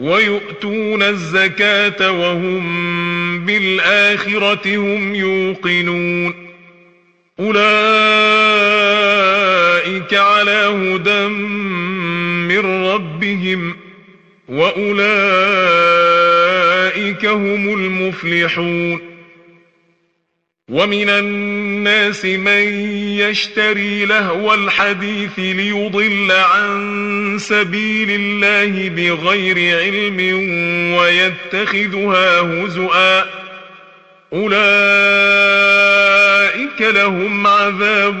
ويؤتون الزكاة وهم بالآخرة هم يوقنون. أولئك على هدى من ربهم وأولئك هم المفلحون. ومن الناس من يشتري لهو الحديث ليضل عن سبيل الله بغير علم ويتخذها هزؤا. أولئك لهم عذاب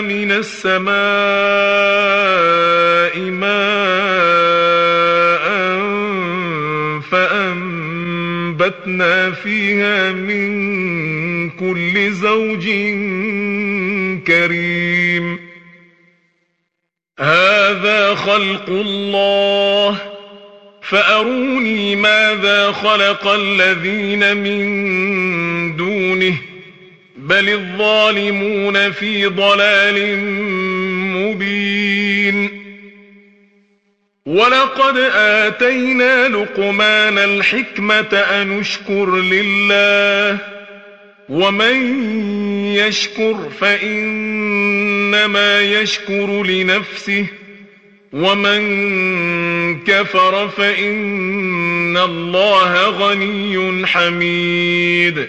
من السماء ماء فأنبتنا فيها من كل زوج كريم. هذا خلق الله. فأروني ماذا خلق الذين من دونه. بل الظالمون في ضلال مبين ولقد آتينا لقمان الحكمة أن اشكر لله ومن يشكر فإنما يشكر لنفسه ومن كفر فإن الله غني حميد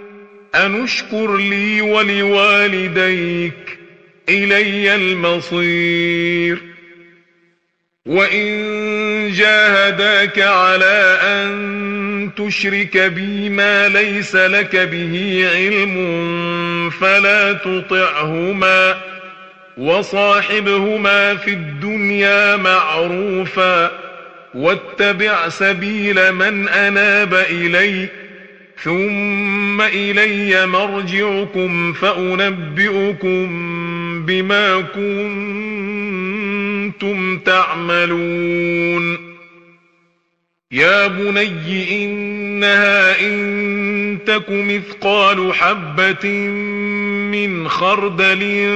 أنشكر لي ولوالديك إلي المصير. وإن جاهداك على أن تشرك بي ما ليس لك به علم فلا تطعهما وصاحبهما في الدنيا معروفا. واتبع سبيل من أناب إليّ ثم إلي مرجعكم فأنبئكم بما كنتم تعملون. يا بني إنها إن تك مثقال حبة من خردل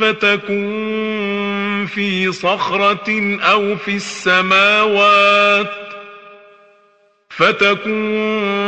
فتكن في صخرة أو في السماوات فتكن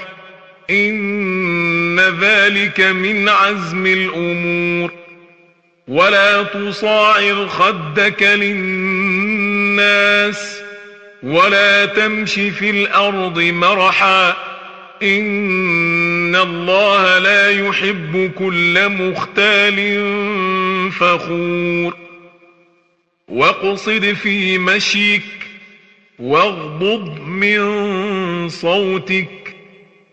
إن ذلك من عزم الأمور. ولا تصاعر خدك للناس ولا تمش في الأرض مرحا. إن الله لا يحب كل مختال فخور. واقصد في مشيك واغضض من صوتك.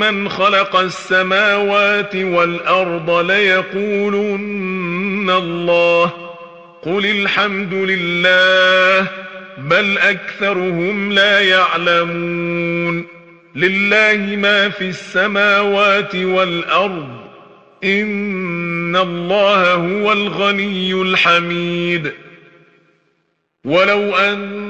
من خلق السماوات والأرض ليقولن الله قل الحمد لله بل أكثرهم لا يعلمون لله ما في السماوات والأرض إن الله هو الغني الحميد ولو أن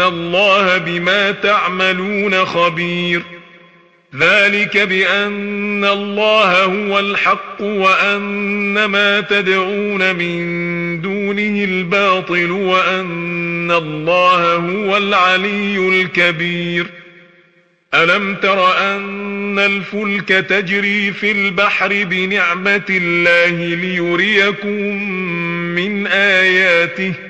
إن الله بما تعملون خبير. ذلك بأن الله هو الحق وأن ما تدعون من دونه الباطل وأن الله هو العلي الكبير. ألم تر أن الفلك تجري في البحر بنعمة الله ليريكم من آياته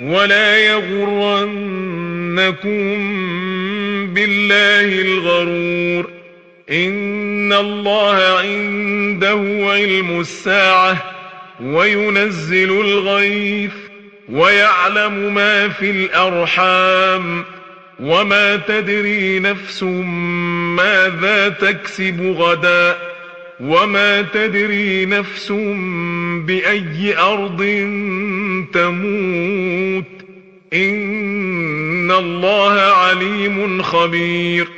ولا يغرنكم بالله الغرور إن الله عنده علم الساعة وينزل الغيث ويعلم ما في الأرحام وما تدري نفس ماذا تكسب غدا وما تدري نفس بأي أرض تموت. إن الله عليم خبير.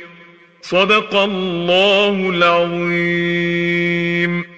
صدق الله العظيم.